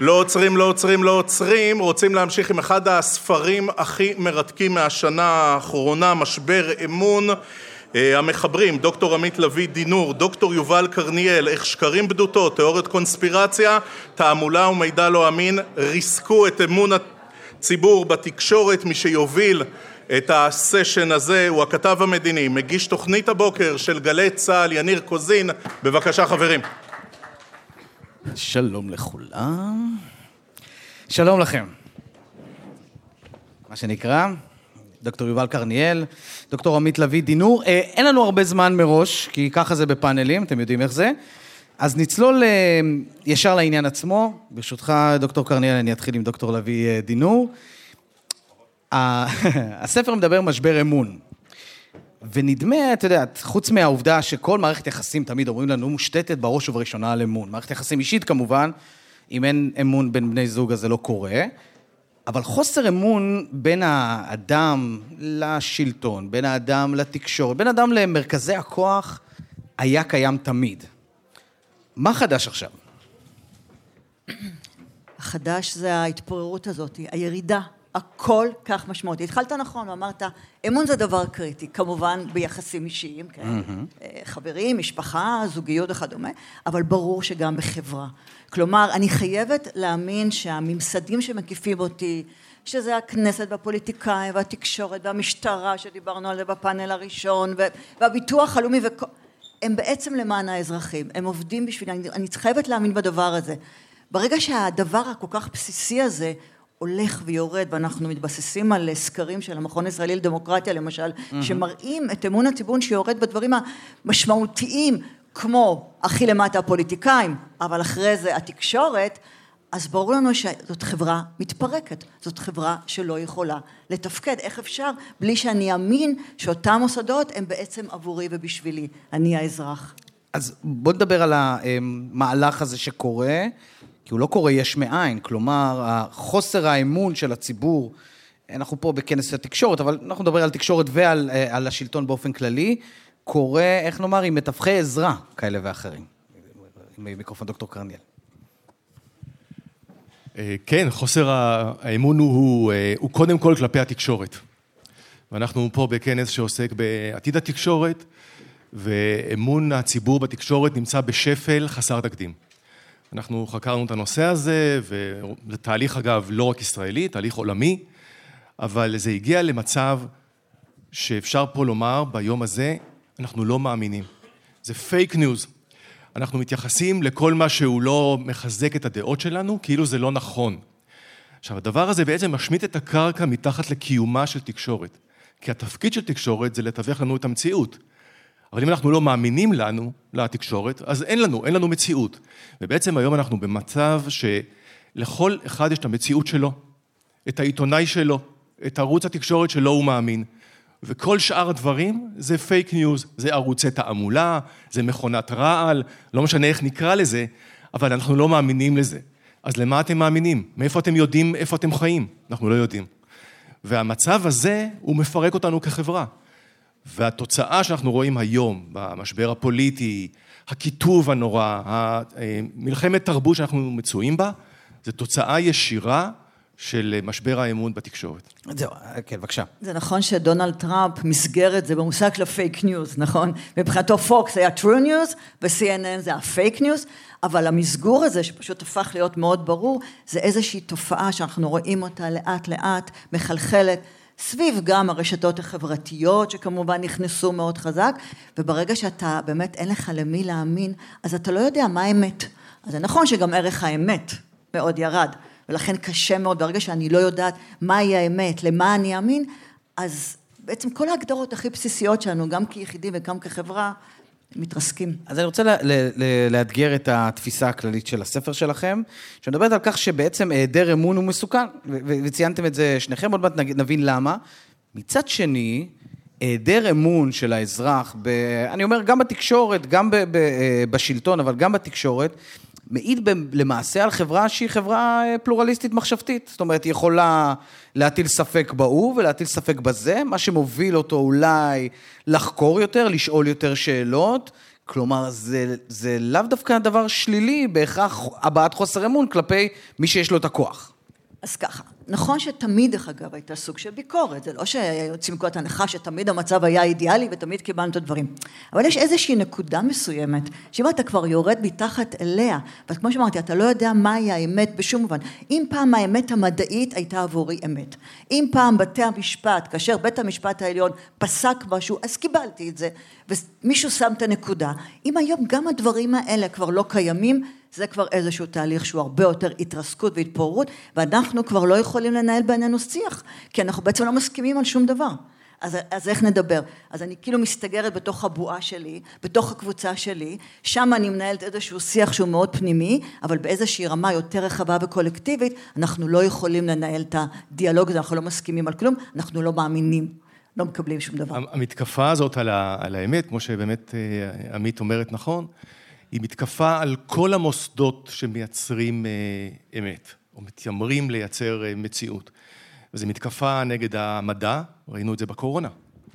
לא עוצרים, לא עוצרים, לא עוצרים, רוצים להמשיך עם אחד הספרים הכי מרתקים מהשנה האחרונה, משבר אמון. אה, המחברים, דוקטור עמית לביא דינור, דוקטור יובל קרניאל, איך שקרים בדותות, תיאוריות קונספירציה, תעמולה ומידע לא אמין, ריסקו את אמון הציבור בתקשורת, מי שיוביל את הסשן הזה הוא הכתב המדיני, מגיש תוכנית הבוקר של גלי צה"ל, יניר קוזין, בבקשה חברים. שלום לכולם. שלום לכם. מה שנקרא, דוקטור יובל קרניאל, דוקטור עמית לביא דינור. אה, אין לנו הרבה זמן מראש, כי ככה זה בפאנלים, אתם יודעים איך זה. אז נצלול אה, ישר לעניין עצמו. ברשותך, דוקטור קרניאל, אני אתחיל עם דוקטור לביא אה, דינור. הספר מדבר משבר אמון. ונדמה, את יודעת, חוץ מהעובדה שכל מערכת יחסים, תמיד אומרים לנו, מושתתת בראש ובראשונה על אמון. מערכת יחסים אישית כמובן, אם אין אמון בין בני זוג אז זה לא קורה. אבל חוסר אמון בין האדם לשלטון, בין האדם לתקשורת, בין האדם למרכזי הכוח, היה קיים תמיד. מה חדש עכשיו? החדש זה ההתפוררות הזאת, הירידה הכל כך משמעותי. התחלת נכון, אמרת, אמון זה דבר קריטי, כמובן ביחסים אישיים, כן? Mm-hmm. חברים, משפחה, זוגיות וכדומה, אבל ברור שגם בחברה. כלומר, אני חייבת להאמין שהממסדים שמקיפים אותי, שזה הכנסת והפוליטיקאים והתקשורת והמשטרה שדיברנו על זה בפאנל הראשון והביטוח הלאומי וכל... הם בעצם למען האזרחים, הם עובדים בשבילי, אני, אני חייבת להאמין בדבר הזה. ברגע שהדבר הכל כך בסיסי הזה הולך ויורד ואנחנו מתבססים על סקרים של המכון הישראלי לדמוקרטיה למשל mm-hmm. שמראים את אמון הציבור שיורד בדברים המשמעותיים כמו הכי למטה הפוליטיקאים אבל אחרי זה התקשורת אז ברור לנו שזאת חברה מתפרקת, זאת חברה שלא יכולה לתפקד. איך אפשר בלי שאני אאמין שאותם מוסדות הם בעצם עבורי ובשבילי, אני האזרח. אז בוא נדבר על המהלך הזה שקורה. כי הוא לא קורה יש מאין, כלומר, חוסר האמון של הציבור, אנחנו פה בכנס התקשורת, אבל אנחנו נדבר על תקשורת ועל על השלטון באופן כללי, קורה, איך נאמר, עם מתווכי עזרה כאלה ואחרים. עם מיקרופון דוקטור קרניאל. אה, כן, חוסר האמון הוא, הוא, אה, הוא קודם כל כלפי התקשורת. ואנחנו פה בכנס שעוסק בעתיד התקשורת, ואמון הציבור בתקשורת נמצא בשפל חסר תקדים. אנחנו חקרנו את הנושא הזה, וזה תהליך אגב לא רק ישראלי, תהליך עולמי, אבל זה הגיע למצב שאפשר פה לומר ביום הזה, אנחנו לא מאמינים. זה פייק ניוז. אנחנו מתייחסים לכל מה שהוא לא מחזק את הדעות שלנו, כאילו זה לא נכון. עכשיו, הדבר הזה בעצם משמיט את הקרקע מתחת לקיומה של תקשורת. כי התפקיד של תקשורת זה לתווך לנו את המציאות. אבל אם אנחנו לא מאמינים לנו, לתקשורת, אז אין לנו, אין לנו מציאות. ובעצם היום אנחנו במצב שלכל אחד יש את המציאות שלו, את העיתונאי שלו, את ערוץ התקשורת שלו הוא מאמין. וכל שאר הדברים זה פייק ניוז, זה ערוצי תעמולה, זה מכונת רעל, לא משנה איך נקרא לזה, אבל אנחנו לא מאמינים לזה. אז למה אתם מאמינים? מאיפה אתם יודעים איפה אתם חיים? אנחנו לא יודעים. והמצב הזה, הוא מפרק אותנו כחברה. והתוצאה שאנחנו רואים היום במשבר הפוליטי, הקיטוב הנורא, מלחמת תרבות שאנחנו מצויים בה, זו תוצאה ישירה של משבר האמון בתקשורת. זהו, כן, בבקשה. זה נכון שדונלד טראמפ מסגר את זה במושג של הפייק ניוז, נכון? מבחינתו Fox היה true news ו-CNN זה הפייק ניוז, אבל המסגור הזה שפשוט הפך להיות מאוד ברור, זה איזושהי תופעה שאנחנו רואים אותה לאט לאט מחלחלת. סביב גם הרשתות החברתיות שכמובן נכנסו מאוד חזק, וברגע שאתה באמת אין לך למי להאמין, אז אתה לא יודע מה האמת. אז זה נכון שגם ערך האמת מאוד ירד, ולכן קשה מאוד, ברגע שאני לא יודעת מהי האמת, למה אני אאמין, אז בעצם כל ההגדרות הכי בסיסיות שלנו, גם כיחידים וגם כחברה, מתרסקים. אז אני רוצה לאתגר את התפיסה הכללית של הספר שלכם, שמדברת על כך שבעצם היעדר אמון הוא מסוכן, וציינתם את זה שניכם, עוד מעט נבין למה. מצד שני, היעדר אמון של האזרח, ב, אני אומר גם בתקשורת, גם ב, ב, אה, בשלטון, אבל גם בתקשורת, מעיד למעשה על חברה שהיא חברה אה, פלורליסטית מחשבתית. זאת אומרת, היא יכולה להטיל ספק בהוא ולהטיל ספק בזה, מה שמוביל אותו אולי לחקור יותר, לשאול יותר שאלות, כלומר, זה, זה לאו דווקא דבר שלילי, בהכרח הבעת חוסר אמון כלפי מי שיש לו את הכוח. אז ככה, נכון שתמיד, דרך אגב, הייתה סוג של ביקורת, זה לא שיוצאים מנקודת הנחה שתמיד המצב היה אידיאלי ותמיד קיבלנו את הדברים. אבל יש איזושהי נקודה מסוימת, שאם אתה כבר יורד מתחת אליה, וכמו שאמרתי, אתה לא יודע מהי האמת בשום מובן. אם פעם האמת המדעית הייתה עבורי אמת, אם פעם בתי המשפט, כאשר בית המשפט העליון פסק משהו, אז קיבלתי את זה, ומישהו שם את הנקודה. אם היום גם הדברים האלה כבר לא קיימים, זה כבר איזשהו תהליך שהוא הרבה יותר התרסקות והתפוררות, ואנחנו כבר לא יכולים לנהל בינינו שיח, כי אנחנו בעצם לא מסכימים על שום דבר. אז, אז איך נדבר? אז אני כאילו מסתגרת בתוך הבועה שלי, בתוך הקבוצה שלי, שם אני מנהלת איזשהו שיח שהוא מאוד פנימי, אבל באיזושהי רמה יותר רחבה וקולקטיבית, אנחנו לא יכולים לנהל את הדיאלוג הזה, אנחנו לא מסכימים על כלום, אנחנו לא מאמינים, לא מקבלים שום דבר. המתקפה הזאת על, ה, על האמת, כמו שבאמת אה, עמית אומרת נכון, היא מתקפה על כל המוסדות שמייצרים אה, אמת, או מתיימרים לייצר אה, מציאות. וזו מתקפה נגד המדע, ראינו את זה בקורונה.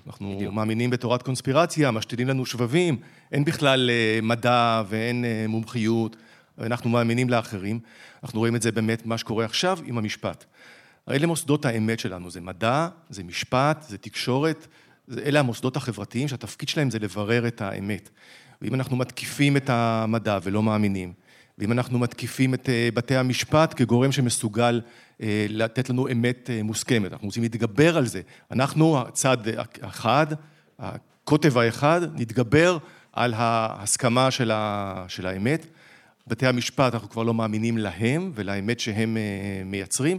אנחנו בדיוק. מאמינים בתורת קונספירציה, משתילים לנו שבבים, אין בכלל אה, מדע ואין מומחיות, ואנחנו מאמינים לאחרים. אנחנו רואים את זה באמת, מה שקורה עכשיו עם המשפט. אלה מוסדות האמת שלנו, זה מדע, זה משפט, זה תקשורת, אלה המוסדות החברתיים שהתפקיד שלהם זה לברר את האמת. ואם אנחנו מתקיפים את המדע ולא מאמינים, ואם אנחנו מתקיפים את אה, בתי המשפט כגורם שמסוגל אה, לתת לנו אמת אה, מוסכמת, אנחנו רוצים להתגבר על זה. אנחנו, הצד האחד, הקוטב האחד, נתגבר על ההסכמה של, ה, של האמת. בתי המשפט, אנחנו כבר לא מאמינים להם ולאמת שהם מייצרים.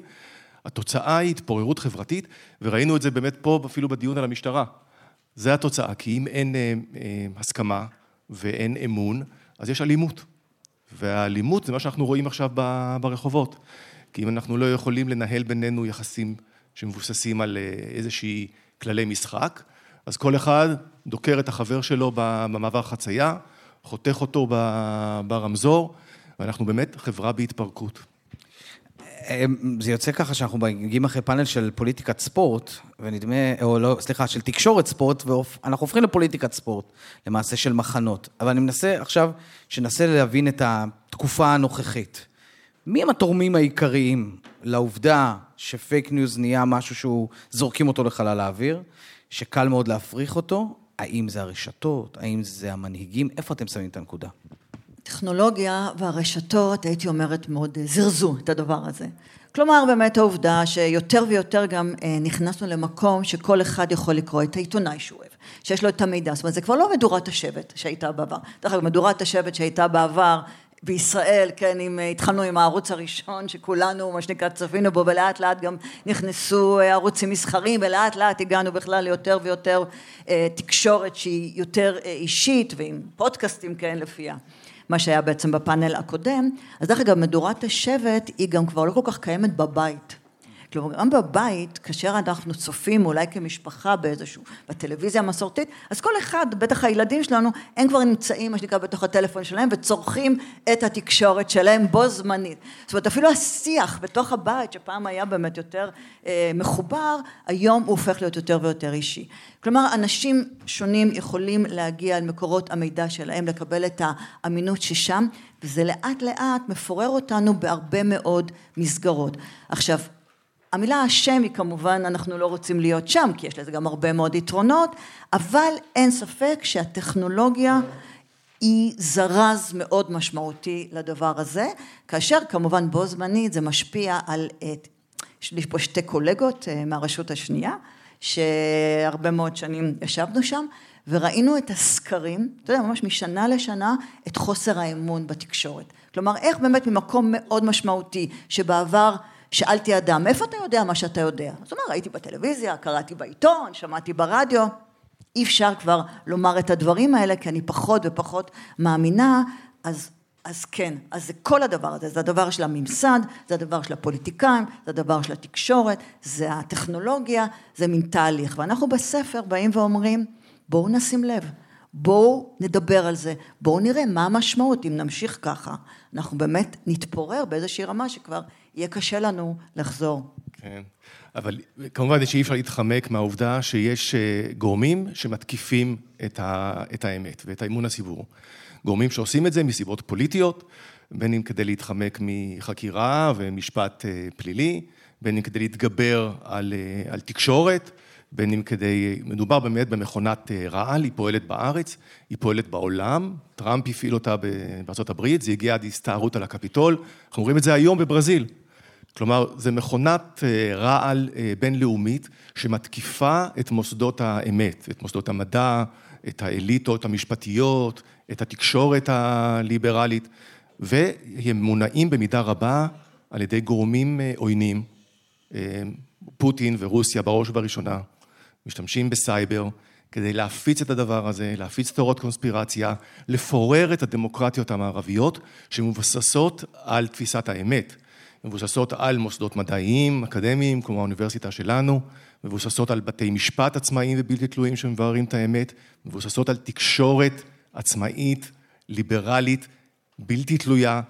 התוצאה היא התפוררות חברתית, וראינו את זה באמת פה אפילו בדיון על המשטרה. זה התוצאה, כי אם אין הסכמה, ואין אמון, אז יש אלימות. והאלימות זה מה שאנחנו רואים עכשיו ברחובות. כי אם אנחנו לא יכולים לנהל בינינו יחסים שמבוססים על אה, איזושהי כללי משחק, אז כל אחד דוקר את החבר שלו במעבר חצייה, חותך אותו ברמזור, ואנחנו באמת חברה בהתפרקות. זה יוצא ככה שאנחנו מגיעים אחרי פאנל של פוליטיקת ספורט, ונדמה, או לא, סליחה, של תקשורת ספורט, ואנחנו הופכים לפוליטיקת ספורט, למעשה של מחנות. אבל אני מנסה עכשיו, שננסה להבין את התקופה הנוכחית. מי הם התורמים העיקריים לעובדה שפייק ניוז נהיה משהו שהוא, זורקים אותו לחלל האוויר, שקל מאוד להפריך אותו? האם זה הרשתות? האם זה המנהיגים? איפה אתם שמים את הנקודה? הטכנולוגיה והרשתות, הייתי אומרת, מאוד אה, זרזו את הדבר הזה. כלומר, באמת העובדה שיותר ויותר גם אה, נכנסנו למקום שכל אחד יכול לקרוא את העיתונאי שהוא אוהב, שיש לו את המידע, זאת אומרת, זה כבר לא מדורת השבט שהייתה בעבר. דרך אגב, מדורת השבט שהייתה בעבר בישראל, כן, אם אה, התחלנו עם הערוץ הראשון שכולנו, מה שנקרא, צפינו בו, ולאט לאט גם נכנסו ערוצים מסחרים, ולאט לאט הגענו בכלל ליותר ויותר תקשורת שהיא יותר אישית, ועם פודקאסטים, כן, לפיה. מה שהיה בעצם בפאנל הקודם, אז דרך אגב מדורת השבט היא גם כבר לא כל כך קיימת בבית. כלומר, גם בבית, כאשר אנחנו צופים אולי כמשפחה באיזשהו, בטלוויזיה המסורתית, אז כל אחד, בטח הילדים שלנו, הם כבר נמצאים, מה שנקרא, בתוך הטלפון שלהם, וצורכים את התקשורת שלהם בו זמנית. זאת אומרת, אפילו השיח בתוך הבית, שפעם היה באמת יותר אה, מחובר, היום הוא הופך להיות יותר ויותר אישי. כלומר, אנשים שונים יכולים להגיע אל מקורות המידע שלהם, לקבל את האמינות ששם, וזה לאט לאט מפורר אותנו בהרבה מאוד מסגרות. עכשיו, המילה השם היא כמובן, אנחנו לא רוצים להיות שם, כי יש לזה גם הרבה מאוד יתרונות, אבל אין ספק שהטכנולוגיה היא זרז מאוד משמעותי לדבר הזה, כאשר כמובן בו זמנית זה משפיע על, יש פה שתי קולגות אה, מהרשות השנייה, שהרבה מאוד שנים ישבנו שם, וראינו את הסקרים, אתה יודע, ממש משנה לשנה, את חוסר האמון בתקשורת. כלומר, איך באמת ממקום מאוד משמעותי, שבעבר שאלתי אדם, איפה אתה יודע מה שאתה יודע? אז הוא אומר, ראיתי בטלוויזיה, קראתי בעיתון, שמעתי ברדיו. אי אפשר כבר לומר את הדברים האלה, כי אני פחות ופחות מאמינה, אז, אז כן, אז זה כל הדבר הזה, זה הדבר של הממסד, זה הדבר של הפוליטיקאים, זה הדבר של התקשורת, זה הטכנולוגיה, זה מין תהליך. ואנחנו בספר באים ואומרים, בואו נשים לב, בואו נדבר על זה, בואו נראה מה המשמעות אם נמשיך ככה. אנחנו באמת נתפורר באיזושהי רמה שכבר יהיה קשה לנו לחזור כן, אבל כמובן שאי אפשר להתחמק מהעובדה שיש אה, גורמים שמתקיפים את, ה, את האמת ואת האמון הציבור. גורמים שעושים את זה מסיבות פוליטיות, בין אם כדי להתחמק מחקירה ומשפט אה, פלילי, בין אם כדי להתגבר על, אה, על תקשורת, בין אם כדי, מדובר באמת במכונת רעל, היא פועלת בארץ, היא פועלת בעולם, טראמפ הפעיל אותה הברית, זה הגיע עד הסתערות על הקפיטול, אנחנו רואים את זה היום בברזיל. כלומר, זה מכונת אה, רעל אה, בינלאומית שמתקיפה את מוסדות האמת, את מוסדות המדע, את האליטות המשפטיות, את התקשורת הליברלית, והם מונעים במידה רבה על ידי גורמים אה, עוינים, פוטין ורוסיה בראש ובראשונה, משתמשים בסייבר כדי להפיץ את הדבר הזה, להפיץ תיאוריות קונספירציה, לפורר את הדמוקרטיות המערביות שמבוססות על תפיסת האמת. מבוססות על מוסדות מדעיים, אקדמיים, כמו האוניברסיטה שלנו, מבוססות על בתי משפט עצמאיים ובלתי תלויים שמבררים את האמת, מבוססות על תקשורת עצמאית, ליברלית, בלתי תלויה.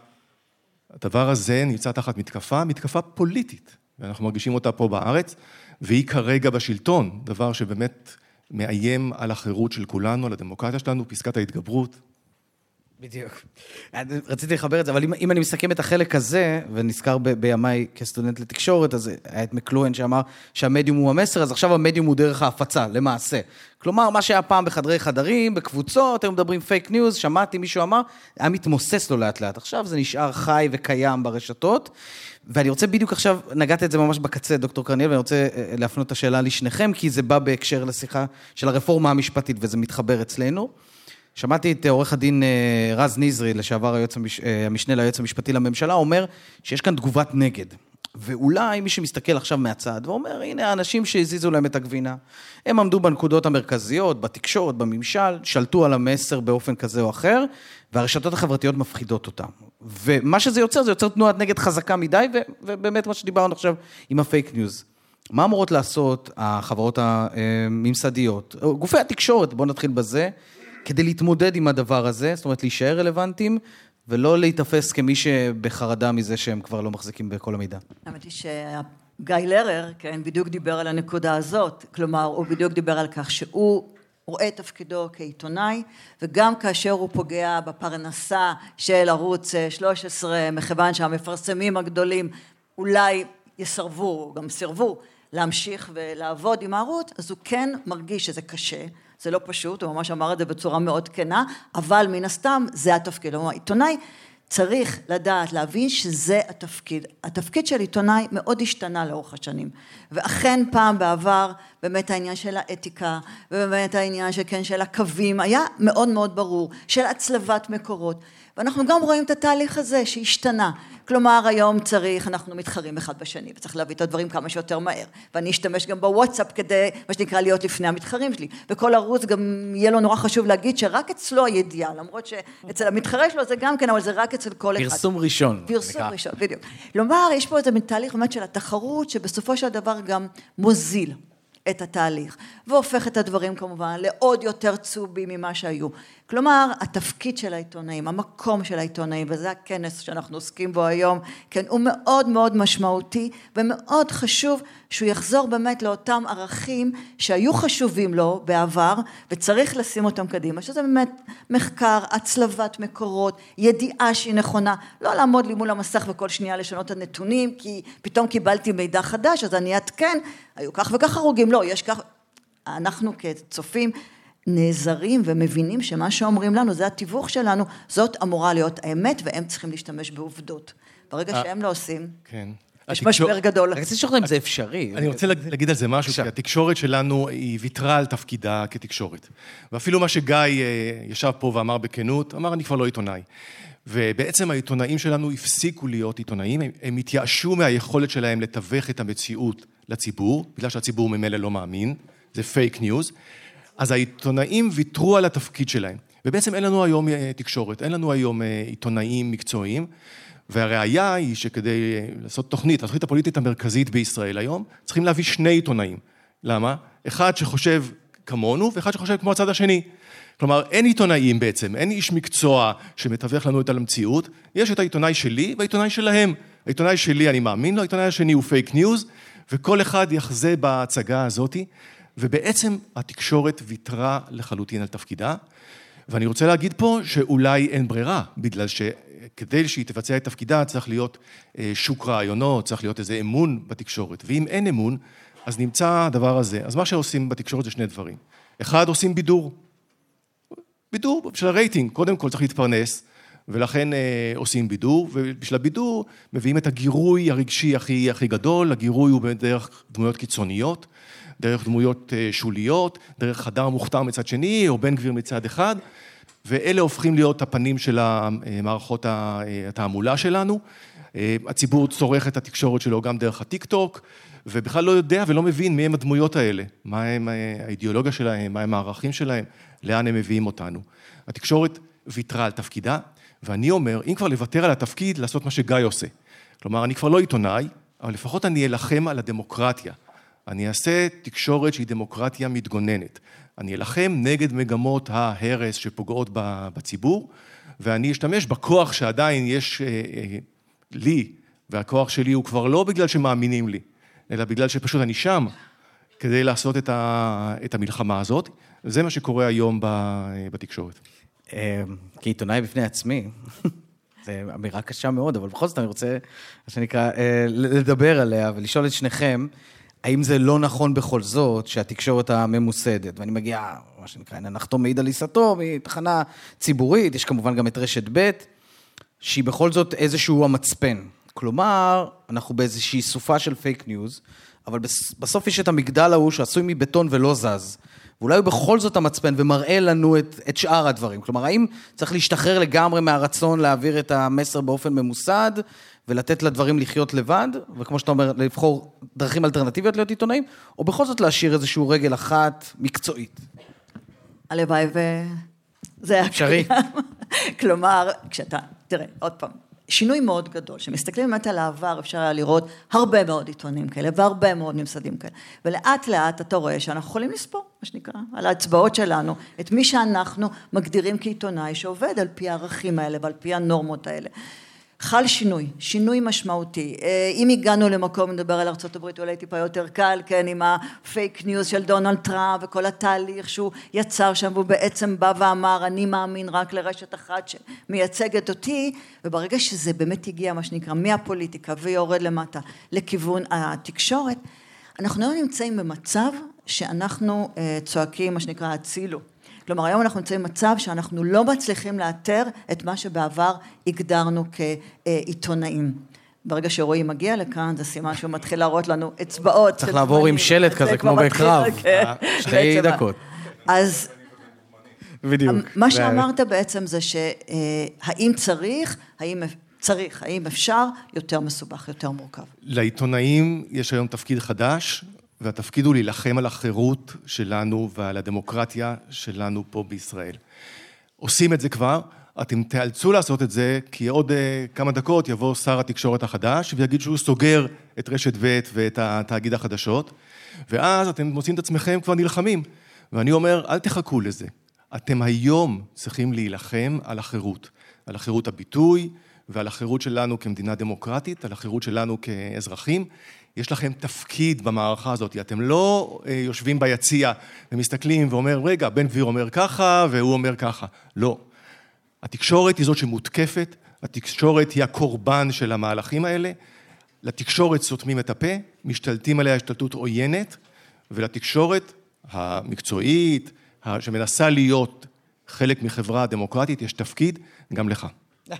הדבר הזה נמצא תחת מתקפה, מתקפה פוליטית, ואנחנו מרגישים אותה פה בארץ, והיא כרגע בשלטון, דבר שבאמת מאיים על החירות של כולנו, על הדמוקרטיה שלנו, פסקת ההתגברות, בדיוק. רציתי לחבר את זה, אבל אם, אם אני מסכם את החלק הזה, ונזכר ב, בימיי כסטודנט לתקשורת, אז היה את מקלוהן שאמר שהמדיום הוא המסר, אז עכשיו המדיום הוא דרך ההפצה, למעשה. כלומר, מה שהיה פעם בחדרי חדרים, בקבוצות, היו מדברים פייק ניוז, שמעתי מישהו אמר, היה מתמוסס לו לאט לאט. עכשיו זה נשאר חי וקיים ברשתות. ואני רוצה בדיוק עכשיו, נגעת את זה ממש בקצה, דוקטור קרניאל, ואני רוצה אה, להפנות את השאלה לשניכם, כי זה בא בהקשר לשיחה של הרפורמה המשפטית, וזה מתחבר אצלנו. שמעתי את עורך הדין אה, רז נזרי, לשעבר היועץ המש... אה, המשנה ליועץ המשפטי לממשלה, אומר שיש כאן תגובת נגד. ואולי מי שמסתכל עכשיו מהצד ואומר, הנה האנשים שהזיזו להם את הגבינה, הם עמדו בנקודות המרכזיות, בתקשורת, בממשל, שלטו על המסר באופן כזה או אחר, והרשתות החברתיות מפחידות אותם. ומה שזה יוצר, זה יוצר תנועת נגד חזקה מדי, ו- ובאמת מה שדיברנו עכשיו עם הפייק ניוז. מה אמורות לעשות החברות הממסדיות, גופי התקשורת, בואו נתחיל בזה, כדי להתמודד עם הדבר הזה, זאת אומרת להישאר רלוונטיים, ולא להיתפס כמי שבחרדה מזה שהם כבר לא מחזיקים בכל המידע. האמת היא שגיא לרר, כן, בדיוק דיבר על הנקודה הזאת, כלומר, הוא בדיוק דיבר על כך שהוא רואה את תפקידו כעיתונאי, וגם כאשר הוא פוגע בפרנסה של ערוץ 13, מכיוון שהמפרסמים הגדולים אולי יסרבו, גם סירבו, להמשיך ולעבוד עם הערוץ, אז הוא כן מרגיש שזה קשה. זה לא פשוט, הוא ממש אמר את זה בצורה מאוד כנה, אבל מן הסתם זה התפקיד. כלומר, עיתונאי צריך לדעת, להבין שזה התפקיד. התפקיד של עיתונאי מאוד השתנה לאורך השנים. ואכן פעם בעבר, באמת העניין של האתיקה, ובאמת העניין שכן של הקווים, היה מאוד מאוד ברור, של הצלבת מקורות. ואנחנו גם רואים את התהליך הזה שהשתנה. כלומר היום צריך, אנחנו מתחרים אחד בשני וצריך להביא את הדברים כמה שיותר מהר ואני אשתמש גם בוואטסאפ כדי מה שנקרא להיות לפני המתחרים שלי וכל ערוץ גם יהיה לו נורא חשוב להגיד שרק אצלו הידיעה למרות שאצל המתחרה שלו זה גם כן אבל זה רק אצל כל אחד. פרסום ראשון. פרסום ראשון, בדיוק. כלומר יש פה איזה תהליך באמת של התחרות שבסופו של דבר גם מוזיל את התהליך והופך את הדברים כמובן לעוד יותר צהובים ממה שהיו כלומר, התפקיד של העיתונאים, המקום של העיתונאים, וזה הכנס שאנחנו עוסקים בו היום, כן, הוא מאוד מאוד משמעותי ומאוד חשוב שהוא יחזור באמת לאותם ערכים שהיו חשובים לו בעבר וצריך לשים אותם קדימה, שזה באמת מחקר, הצלבת מקורות, ידיעה שהיא נכונה, לא לעמוד לי מול המסך וכל שנייה לשנות את הנתונים כי פתאום קיבלתי מידע חדש אז אני אעדכן, היו כך וכך הרוגים, לא, יש כך, אנחנו כצופים נעזרים ומבינים שמה שאומרים לנו זה התיווך שלנו, זאת אמורה להיות האמת והם צריכים להשתמש בעובדות. ברגע אה, שהם לא עושים, כן. יש משבר גדול. אני רוצה לשאול אם זה אפשרי. אני רוצה להגיד על זה משהו, כי התקשורת שלנו היא ויתרה על תפקידה כתקשורת. ואפילו מה שגיא אה, ישב פה ואמר בכנות, אמר אני כבר לא עיתונאי. ובעצם העיתונאים שלנו הפסיקו להיות עיתונאים, הם, הם התייאשו מהיכולת שלהם לתווך את המציאות לציבור, בגלל שהציבור ממילא לא מאמין, זה פייק ניוז. אז העיתונאים ויתרו על התפקיד שלהם. ובעצם אין לנו היום אה, תקשורת, אין לנו היום אה, עיתונאים מקצועיים, והראיה היא שכדי אה, לעשות תוכנית, התוכנית הפוליטית המרכזית בישראל היום, צריכים להביא שני עיתונאים. למה? אחד שחושב כמונו ואחד שחושב כמו הצד השני. כלומר, אין עיתונאים בעצם, אין איש מקצוע שמתווך לנו את המציאות, יש את העיתונאי שלי והעיתונאי שלהם. העיתונאי שלי, אני מאמין לו, העיתונאי השני הוא פייק ניוז, וכל אחד יחזה בהצגה הזאתי, ובעצם התקשורת ויתרה לחלוטין על תפקידה. ואני רוצה להגיד פה שאולי אין ברירה, בגלל שכדי שהיא תבצע את תפקידה צריך להיות אה, שוק רעיונות, צריך להיות איזה אמון בתקשורת. ואם אין אמון, אז נמצא הדבר הזה. אז מה שעושים בתקשורת זה שני דברים. אחד, עושים בידור. בידור של הרייטינג, קודם כל צריך להתפרנס, ולכן אה, עושים בידור, ובשביל הבידור מביאים את הגירוי הרגשי הכי, הכי גדול, הגירוי הוא דרך דמויות קיצוניות, דרך דמויות אה, שוליות, דרך חדר מוכתר מצד שני, או בן גביר מצד אחד, ואלה הופכים להיות הפנים של המערכות התעמולה שלנו. אה, הציבור צורך את התקשורת שלו גם דרך הטיק טוק, ובכלל לא יודע ולא מבין מי הם הדמויות האלה, מה הם אה, האידיאולוגיה שלהם, מה הם הערכים שלהם, לאן הם מביאים אותנו. התקשורת ויתרה על תפקידה, ואני אומר, אם כבר לוותר על התפקיד, לעשות מה שגיא עושה. כלומר, אני כבר לא עיתונאי, אבל לפחות אני אלחם על הדמוקרטיה. אני אעשה תקשורת שהיא דמוקרטיה מתגוננת. אני אלחם נגד מגמות ההרס שפוגעות בציבור, ואני אשתמש בכוח שעדיין יש אה, אה, לי, והכוח שלי הוא כבר לא בגלל שמאמינים לי, אלא בגלל שפשוט אני שם כדי לעשות את המלחמה הזאת. וזה מה שקורה היום בתקשורת. אה, כעיתונאי בפני עצמי, זו אמירה קשה מאוד, אבל בכל זאת אני רוצה, מה שנקרא, לדבר עליה ולשאול את שניכם, האם זה לא נכון בכל זאת שהתקשורת הממוסדת, ואני מגיע, מה שנקרא, הנה נחתום מעיד על עיסתו, מתחנה ציבורית, יש כמובן גם את רשת ב', שהיא בכל זאת איזשהו המצפן. כלומר, אנחנו באיזושהי סופה של פייק ניוז, אבל בסוף יש את המגדל ההוא שעשוי מבטון ולא זז. ואולי הוא בכל זאת המצפן ומראה לנו את, את שאר הדברים. כלומר, האם צריך להשתחרר לגמרי מהרצון להעביר את המסר באופן ממוסד, ולתת לדברים לחיות לבד, וכמו שאתה אומר, לבחור דרכים אלטרנטיביות להיות עיתונאים, או בכל זאת להשאיר איזושהי רגל אחת מקצועית? הלוואי ו... זה היה אפשרי. כלומר, כשאתה, תראה, עוד פעם, שינוי מאוד גדול. כשמסתכלים באמת על העבר, אפשר היה לראות הרבה מאוד עיתונים כאלה, והרבה מאוד ממסדים כאלה. ולאט לאט אתה רואה שאנחנו יכולים לספור, מה שנקרא, על האצבעות שלנו, את מי שאנחנו מגדירים כעיתונאי שעובד על פי הערכים האלה ועל פי הנורמות האלה. חל שינוי, שינוי משמעותי. אה, אם הגענו למקום, נדבר על ארה"ב אולי טיפה יותר קל, כן, עם הפייק ניוז של דונלד טראמפ וכל התהליך שהוא יצר שם, והוא בעצם בא ואמר, אני מאמין רק לרשת אחת שמייצגת אותי, וברגע שזה באמת הגיע, מה שנקרא, מהפוליטיקה ויורד למטה לכיוון התקשורת, אנחנו לא נמצאים במצב שאנחנו אה, צועקים, מה שנקרא, הצילו. כלומר, היום אנחנו נמצאים במצב שאנחנו לא מצליחים לאתר את מה שבעבר הגדרנו כעיתונאים. ברגע שרועי מגיע לכאן, זה סימן שהוא מתחיל להראות לנו אצבעות. צריך לעבור עם שלט כזה, כמו בקרב. כן. אה, שתי דקות. אז... בדיוק. מה שאמרת בעצם זה שהאם צריך, האם צריך, האם אפשר, יותר מסובך, יותר מורכב. לעיתונאים יש היום תפקיד חדש, והתפקיד הוא להילחם על החירות שלנו ועל הדמוקרטיה שלנו פה בישראל. עושים את זה כבר, אתם תיאלצו לעשות את זה, כי עוד uh, כמה דקות יבוא שר התקשורת החדש ויגיד שהוא סוגר את רשת ב' ואת התאגיד החדשות, ואז אתם מוצאים את עצמכם כבר נלחמים. ואני אומר, אל תחכו לזה. אתם היום צריכים להילחם על החירות, על החירות הביטוי ועל החירות שלנו כמדינה דמוקרטית, על החירות שלנו כאזרחים. יש לכם תפקיד במערכה הזאת, אתם לא אה, יושבים ביציע ומסתכלים ואומר, רגע, בן גביר אומר ככה והוא אומר ככה. לא. התקשורת היא זאת שמותקפת, התקשורת היא הקורבן של המהלכים האלה, לתקשורת סותמים את הפה, משתלטים עליה השתלטות עוינת, ולתקשורת המקצועית, שמנסה להיות חלק מחברה דמוקרטית, יש תפקיד גם לך.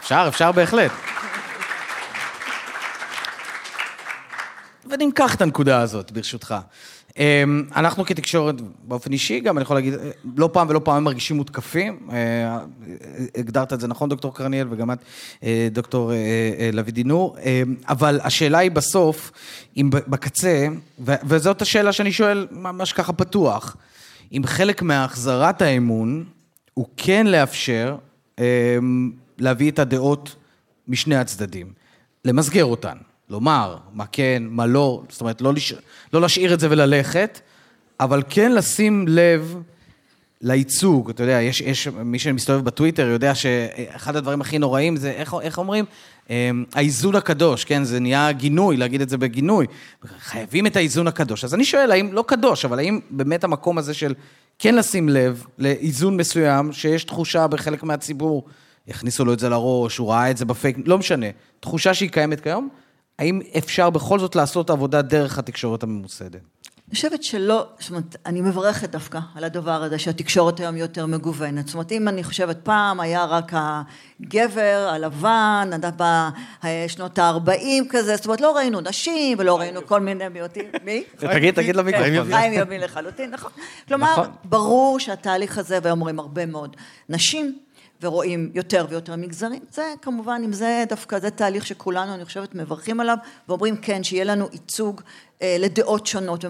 אפשר, אפשר בהחלט. ונמקח את הנקודה הזאת, ברשותך. אמ, אנחנו כתקשורת, באופן אישי גם, אני יכול להגיד, לא פעם ולא פעם מרגישים מותקפים. אה, הגדרת את זה נכון, דוקטור קרניאל, וגם את, אה, דוקטור אה, לוי דינור. אמ, אבל השאלה היא בסוף, אם בקצה, וזאת השאלה שאני שואל ממש ככה פתוח, אם חלק מהחזרת האמון הוא כן לאפשר אמ, להביא את הדעות משני הצדדים, למסגר אותן. לומר מה כן, מה לא, זאת אומרת, לא, לש... לא להשאיר את זה וללכת, אבל כן לשים לב לייצוג, אתה יודע, יש, יש מי שמסתובב בטוויטר יודע שאחד הדברים הכי נוראים זה, איך, איך אומרים? אמ, האיזון הקדוש, כן? זה נהיה גינוי, להגיד את זה בגינוי. חייבים את האיזון הקדוש. אז אני שואל, האם, לא קדוש, אבל האם באמת המקום הזה של כן לשים לב לאיזון מסוים, שיש תחושה בחלק מהציבור, יכניסו לו את זה לראש, הוא ראה את זה בפייק, לא משנה, תחושה שהיא קיימת כיום, האם אפשר בכל זאת לעשות עבודה דרך התקשורת הממוסדת? אני חושבת שלא, זאת אומרת, אני מברכת דווקא על הדבר הזה שהתקשורת היום יותר מגוונת. זאת אומרת, אם אני חושבת פעם היה רק הגבר הלבן, בשנות ה-40 כזה, זאת אומרת, לא ראינו נשים ולא ראינו כל מיני מיעוטים. מי? תגיד, תגיד למיקרופון. חיים יבין לחלוטין, נכון. כלומר, נכון. ברור שהתהליך הזה, והיום רואים הרבה מאוד נשים. ורואים יותר ויותר מגזרים. זה כמובן, אם זה דווקא, זה תהליך שכולנו, אני חושבת, מברכים עליו, ואומרים כן, שיהיה לנו ייצוג אה, לדעות שונות.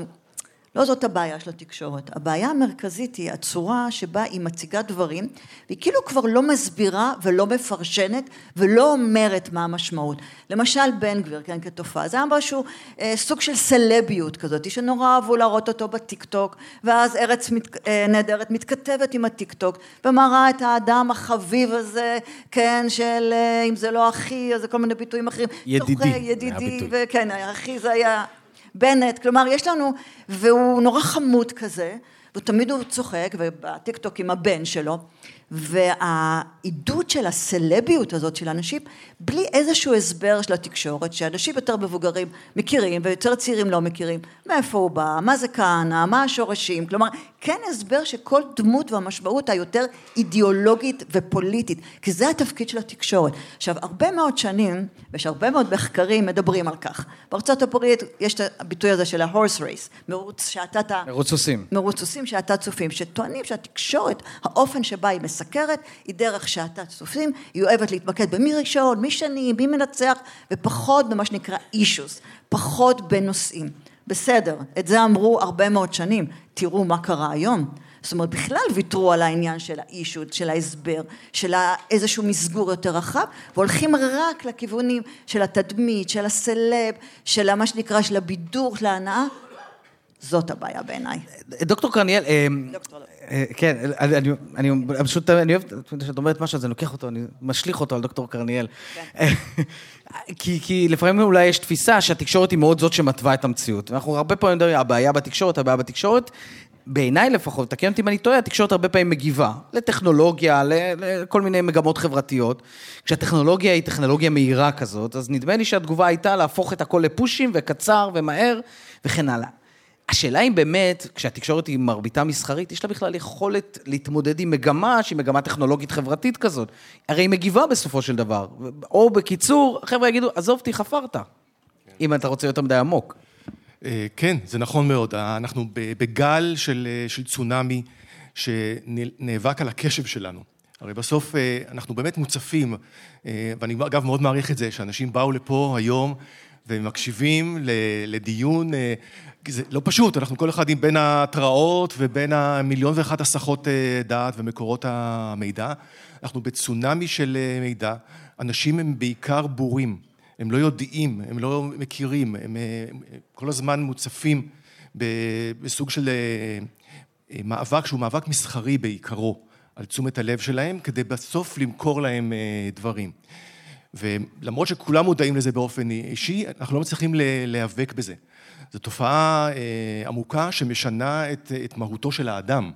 לא זאת הבעיה של התקשורת. הבעיה המרכזית היא הצורה שבה היא מציגה דברים, והיא כאילו כבר לא מסבירה ולא מפרשנת ולא אומרת מה המשמעות. למשל בן גביר, כן, כתופעה. זה היה משהו, אה, סוג של סלביות כזאת, שנורא אהבו להראות אותו בטיק טוק, ואז ארץ מת, אה, נהדרת מתכתבת עם הטיק טוק, ומראה את האדם החביב הזה, כן, של אה, אם זה לא אחי, אז זה כל מיני ביטויים אחרים. ידידי. צוחק, ידידי, וכן, אחי זה היה... בנט, כלומר יש לנו, והוא נורא חמוד כזה, ותמיד הוא צוחק, ובטיקטוק עם הבן שלו, והעידוד של הסלביות הזאת של אנשים, בלי איזשהו הסבר של התקשורת, שאנשים יותר מבוגרים מכירים ויותר צעירים לא מכירים, מאיפה הוא בא, מה זה כהנא, מה השורשים, כלומר, כן הסבר שכל דמות והמשמעות היותר אידיאולוגית ופוליטית, כי זה התפקיד של התקשורת. עכשיו, הרבה מאוד שנים, ויש הרבה מאוד מחקרים מדברים על כך. בארצות הברית יש את הביטוי הזה של ה-horse race, מרוץ שאתה... מרוץ סוסים. מרוץ סוסים שאתה צופים, שטוענים שהתקשורת, האופן שבה היא מסקרת, היא דרך שאתה צופים, היא אוהבת להתמקד במי ראשון, מי שני, מי מנצח, ופחות במה שנקרא אישוס, פחות בנושאים. בסדר, את זה אמרו הרבה מאוד שנים, תראו מה קרה היום. זאת אומרת, בכלל ויתרו על העניין של האישות, של ההסבר, של איזשהו מסגור יותר רחב, והולכים רק לכיוונים של התדמית, של הסלב, של מה שנקרא, של הבידור, של ההנאה. זאת הבעיה בעיניי. דוקטור קרניאל, אה, אה, כן, אני, פשוט, אני אוהב, כשאת אומרת משהו, אז אני לוקח אותו, אני משליך אותו על דוקטור קרניאל. כן. כי, כי לפעמים אולי יש תפיסה שהתקשורת היא מאוד זאת שמתווה את המציאות. ואנחנו הרבה פעמים מדברים, הבעיה בתקשורת, הבעיה בתקשורת. בעיניי לפחות, תקן אותי אם אני טועה, התקשורת הרבה פעמים מגיבה לטכנולוגיה, לכל מיני מגמות חברתיות. כשהטכנולוגיה היא טכנולוגיה מהירה כזאת, אז נדמה לי שהתגובה הייתה להפוך את הכל לפושים וקצר ומהר וכן הלאה. השאלה אם באמת, כשהתקשורת היא מרביתה מסחרית, יש לה בכלל יכולת להתמודד עם מגמה שהיא מגמה טכנולוגית חברתית כזאת. הרי היא מגיבה בסופו של דבר. או בקיצור, החבר'ה יגידו, עזוב אותי, חפרת. אם אתה רוצה יותר מדי עמוק. אה, כן, זה נכון מאוד. אנחנו בגל של, אה, של צונאמי שנאבק על הקשב שלנו. הרי בסוף אה, אנחנו באמת מוצפים, ואני אגב מאוד מעריך את זה, שאנשים באו לפה היום ומקשיבים לדיון זה לא פשוט, אנחנו כל אחד עם בין ההתראות ובין המיליון ואחת הסחות אה, דעת ומקורות המידע. אנחנו בצונאמי של אה, מידע, אנשים הם בעיקר בורים, הם לא יודעים, הם לא מכירים, הם אה, כל הזמן מוצפים בסוג של מאבק שהוא מאבק מסחרי בעיקרו, על תשומת הלב שלהם, כדי בסוף למכור להם דברים. ולמרות שכולם מודעים לזה באופן אישי, אנחנו לא מצליחים להיאבק בזה. זו תופעה אה, עמוקה שמשנה את, את מהותו של האדם.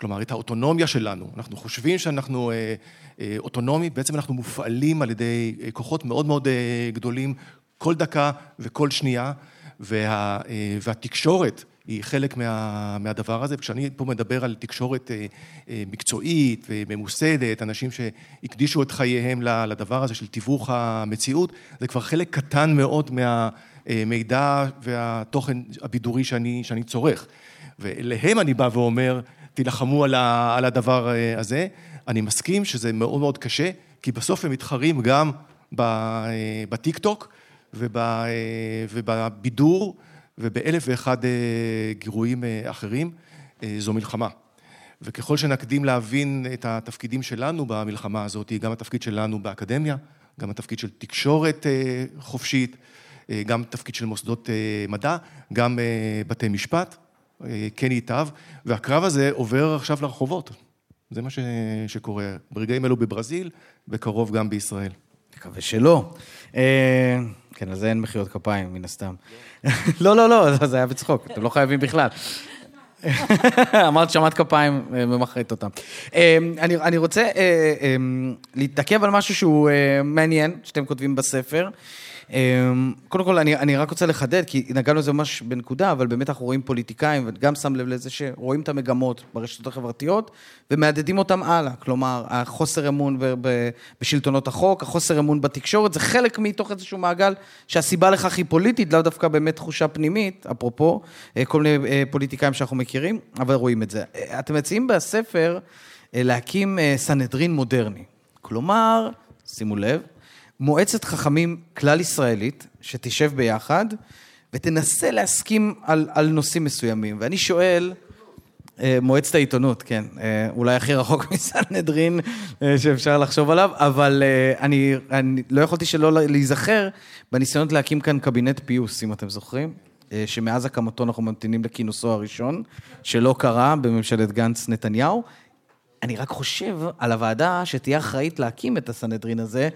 כלומר, את האוטונומיה שלנו. אנחנו חושבים שאנחנו אה, אה, אוטונומיים, בעצם אנחנו מופעלים על ידי אה, כוחות מאוד מאוד אה, גדולים כל דקה וכל שנייה, וה, אה, והתקשורת היא חלק מה, מהדבר הזה. וכשאני פה מדבר על תקשורת אה, אה, מקצועית וממוסדת, אנשים שהקדישו את חייהם לדבר הזה של תיווך המציאות, זה כבר חלק קטן מאוד מה... המידע והתוכן הבידורי שאני, שאני צורך. ואליהם אני בא ואומר, תילחמו על, ה, על הדבר אה, הזה. אני מסכים שזה מאוד מאוד קשה, כי בסוף הם מתחרים גם אה, בטיק טוק אה, ובבידור ובאלף ואחד גירויים אחרים. זו מלחמה. וככל שנקדים להבין את התפקידים שלנו במלחמה הזאת, גם התפקיד שלנו באקדמיה, גם התפקיד של תקשורת חופשית, אה, גם תפקיד של מוסדות אה, מדע, גם אה, בתי משפט, אה, כן ייטב, והקרב הזה עובר עכשיו לרחובות. זה מה ש... שקורה ברגעים אלו בברזיל, וקרוב גם בישראל. מקווה שלא. כן, על זה אין מחיאות כפיים, מן הסתם. לא, לא, לא, זה היה בצחוק, אתם לא חייבים בכלל. אמרת שמעת כפיים, אה, ממחאת אותם. אה, אני, אני רוצה אה, להתעכב על משהו שהוא מעניין, שאתם כותבים בספר. אמ, קודם כל, אני, אני רק רוצה לחדד, כי נגענו לזה ממש בנקודה, אבל באמת אנחנו רואים פוליטיקאים, וגם שם לב לזה שרואים את המגמות ברשתות החברתיות, ומהדהדים אותם הלאה. כלומר, החוסר אמון בשלטונות החוק, החוסר אמון בתקשורת, זה חלק מתוך איזשהו מעגל שהסיבה לכך היא פוליטית, לאו דווקא באמת תחושה פנימית, אפרופו, אה, כל מיני אה, פוליטיקאים שאנחנו מכירים, אבל רואים את זה. אה, אתם מציעים בספר להקים סנהדרין מודרני. כלומר, שימו לב, מועצת חכמים כלל ישראלית, שתשב ביחד ותנסה להסכים על, על נושאים מסוימים. ואני שואל, אה, מועצת העיתונות, כן, אה, אולי הכי רחוק מסנהדרין אה, שאפשר לחשוב עליו, אבל אני, אני לא יכולתי שלא להיזכר בניסיונות להקים כאן קבינט פיוס, אם אתם זוכרים. שמאז הקמתו אנחנו ממתינים לכינוסו הראשון, שלא קרה בממשלת גנץ-נתניהו. אני רק חושב על הוועדה שתהיה אחראית להקים את הסנהדרין הזה,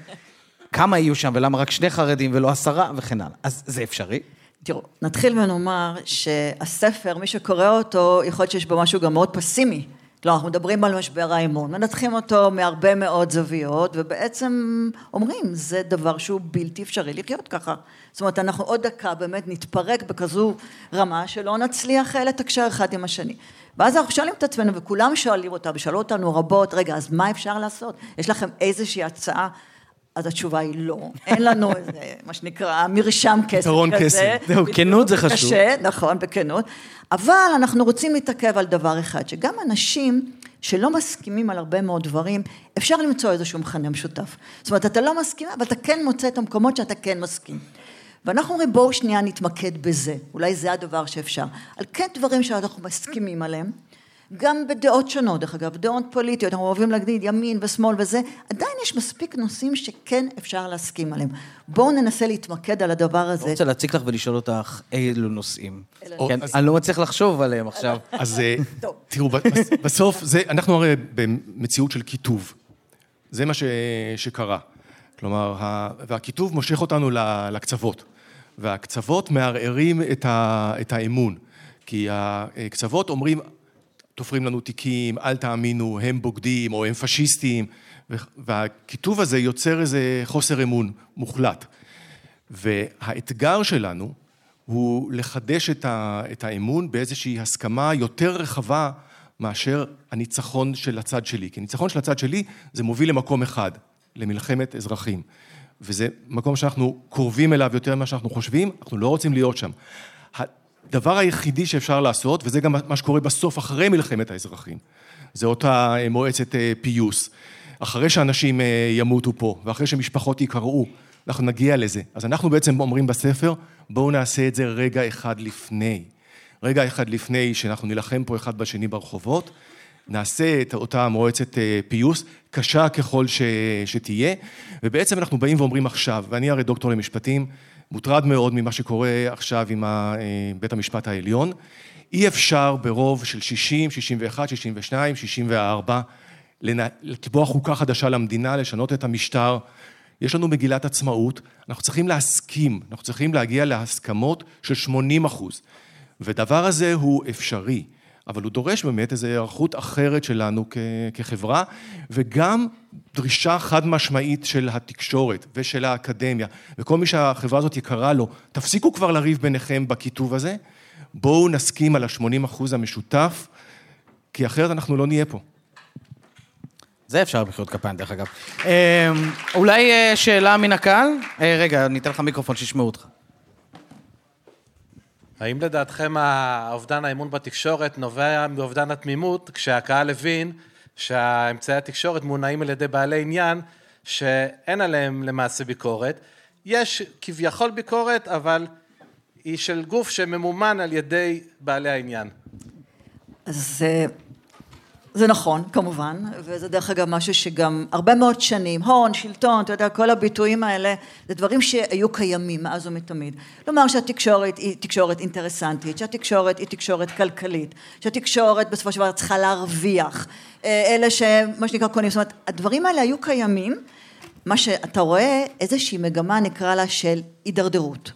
כמה יהיו שם ולמה רק שני חרדים ולא עשרה וכן הלאה. אז זה אפשרי? תראו, נתחיל ונאמר שהספר, מי שקורא אותו, יכול להיות שיש בו משהו גם מאוד פסימי. לא, אנחנו מדברים על משבר האמון, מנתחים אותו מהרבה מאוד זוויות, ובעצם אומרים, זה דבר שהוא בלתי אפשרי לחיות ככה. זאת אומרת, אנחנו עוד דקה באמת נתפרק בכזו רמה שלא נצליח אה, לתקשר אחד עם השני. ואז אנחנו שואלים את עצמנו, וכולם שואלים אותה, ושאלו אותנו רבות, רגע, אז מה אפשר לעשות? יש לכם איזושהי הצעה אז התשובה היא לא, אין לנו איזה, מה שנקרא, מרשם כסף כזה. פתרון כסף, זהו, כנות זה חשוב. קשה, נכון, בכנות. אבל אנחנו רוצים להתעכב על דבר אחד, שגם אנשים שלא מסכימים על הרבה מאוד דברים, אפשר למצוא איזשהו מכנה משותף. זאת אומרת, אתה לא מסכים, אבל אתה כן מוצא את המקומות שאתה כן מסכים. ואנחנו אומרים, בואו שנייה נתמקד בזה, אולי זה הדבר שאפשר. על כן דברים שאנחנו מסכימים עליהם. גם בדעות שונות, דרך אגב, דעות פוליטיות, אנחנו אוהבים להגיד ימין ושמאל וזה, עדיין יש מספיק נושאים שכן אפשר להסכים עליהם. בואו ננסה להתמקד על הדבר הזה. אני רוצה להציג לך ולשאול אותך אילו נושאים. כן, אני לא מצליח לחשוב עליהם עכשיו. אז אה, תראו, בסוף, אנחנו הרי במציאות של קיטוב. זה מה שקרה. כלומר, והקיטוב מושך אותנו לקצוות. והקצוות מערערים את האמון. כי הקצוות אומרים, תופרים לנו תיקים, אל תאמינו, הם בוגדים או הם פשיסטים, והכיתוב הזה יוצר איזה חוסר אמון מוחלט. והאתגר שלנו הוא לחדש את האמון באיזושהי הסכמה יותר רחבה מאשר הניצחון של הצד שלי. כי הניצחון של הצד שלי זה מוביל למקום אחד, למלחמת אזרחים. וזה מקום שאנחנו קרובים אליו יותר ממה שאנחנו חושבים, אנחנו לא רוצים להיות שם. הדבר היחידי שאפשר לעשות, וזה גם מה שקורה בסוף, אחרי מלחמת האזרחים, זה אותה אה, מועצת אה, פיוס. אחרי שאנשים אה, ימותו פה, ואחרי שמשפחות יקראו, אנחנו נגיע לזה. אז אנחנו בעצם אומרים בספר, בואו נעשה את זה רגע אחד לפני. רגע אחד לפני שאנחנו נילחם פה אחד בשני ברחובות, נעשה את אותה מועצת פיוס, קשה ככל ש... שתהיה, ובעצם אנחנו באים ואומרים עכשיו, ואני הרי דוקטור למשפטים, מוטרד מאוד ממה שקורה עכשיו עם אה, בית המשפט העליון. אי אפשר ברוב של 60, 61, 62, 64, לקבוע חוקה חדשה למדינה, לשנות את המשטר. יש לנו מגילת עצמאות, אנחנו צריכים להסכים, אנחנו צריכים להגיע להסכמות של 80 אחוז. ודבר הזה הוא אפשרי. אבל הוא דורש באמת איזו היערכות אחרת שלנו כחברה, וגם דרישה חד משמעית של התקשורת ושל האקדמיה, וכל מי שהחברה הזאת יקרה לו, תפסיקו כבר לריב ביניכם בכיתוב הזה, בואו נסכים על ה-80 אחוז המשותף, כי אחרת אנחנו לא נהיה פה. זה אפשר במחיאות כפיים, דרך אגב. אה, אולי אה, שאלה מן הקהל? אה, רגע, אתן לך מיקרופון שישמעו אותך. האם לדעתכם האובדן האמון בתקשורת נובע מאובדן התמימות, כשהקהל הבין שהאמצעי התקשורת מונעים על ידי בעלי עניין שאין עליהם למעשה ביקורת. יש כביכול ביקורת, אבל היא של גוף שממומן על ידי בעלי העניין. אז אה, זה נכון, כמובן, וזה דרך אגב משהו שגם הרבה מאוד שנים, הון, שלטון, אתה יודע, כל הביטויים האלה, זה דברים שהיו קיימים מאז ומתמיד. כלומר שהתקשורת היא תקשורת אינטרסנטית, שהתקשורת היא תקשורת כלכלית, שהתקשורת בסופו של דבר צריכה להרוויח, אה, אלה שמה שנקרא קונים, זאת אומרת, הדברים האלה היו קיימים, מה שאתה רואה איזושהי מגמה נקרא לה של הידרדרות,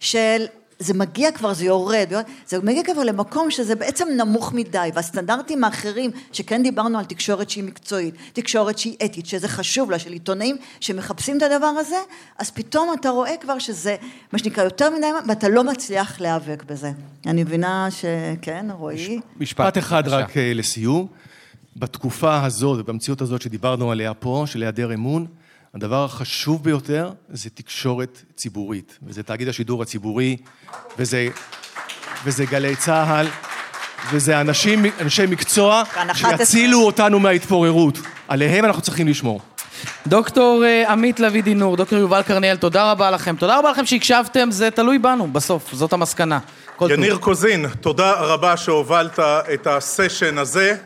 של זה מגיע כבר, זה יורד, זה מגיע כבר למקום שזה בעצם נמוך מדי, והסטנדרטים האחרים, שכן דיברנו על תקשורת שהיא מקצועית, תקשורת שהיא אתית, שזה חשוב לה, של עיתונאים שמחפשים את הדבר הזה, אז פתאום אתה רואה כבר שזה, מה שנקרא, יותר מדי, ואתה לא מצליח להיאבק בזה. אני מבינה שכן, רועי? משפט אחד רק אה, לסיום. בתקופה הזאת ובמציאות הזאת שדיברנו עליה פה, של היעדר אמון, הדבר החשוב ביותר זה תקשורת ציבורית, וזה תאגיד השידור הציבורי, וזה, וזה גלי צה"ל, וזה אנשים, אנשי מקצוע שיצילו אותנו מההתפוררות. עליהם אנחנו צריכים לשמור. דוקטור אה, עמית לביא דינור, דוקטור יובל קרניאל, תודה רבה לכם. תודה רבה לכם שהקשבתם, זה תלוי בנו בסוף, זאת המסקנה. יניר קוזין, תודה רבה שהובלת את הסשן הזה.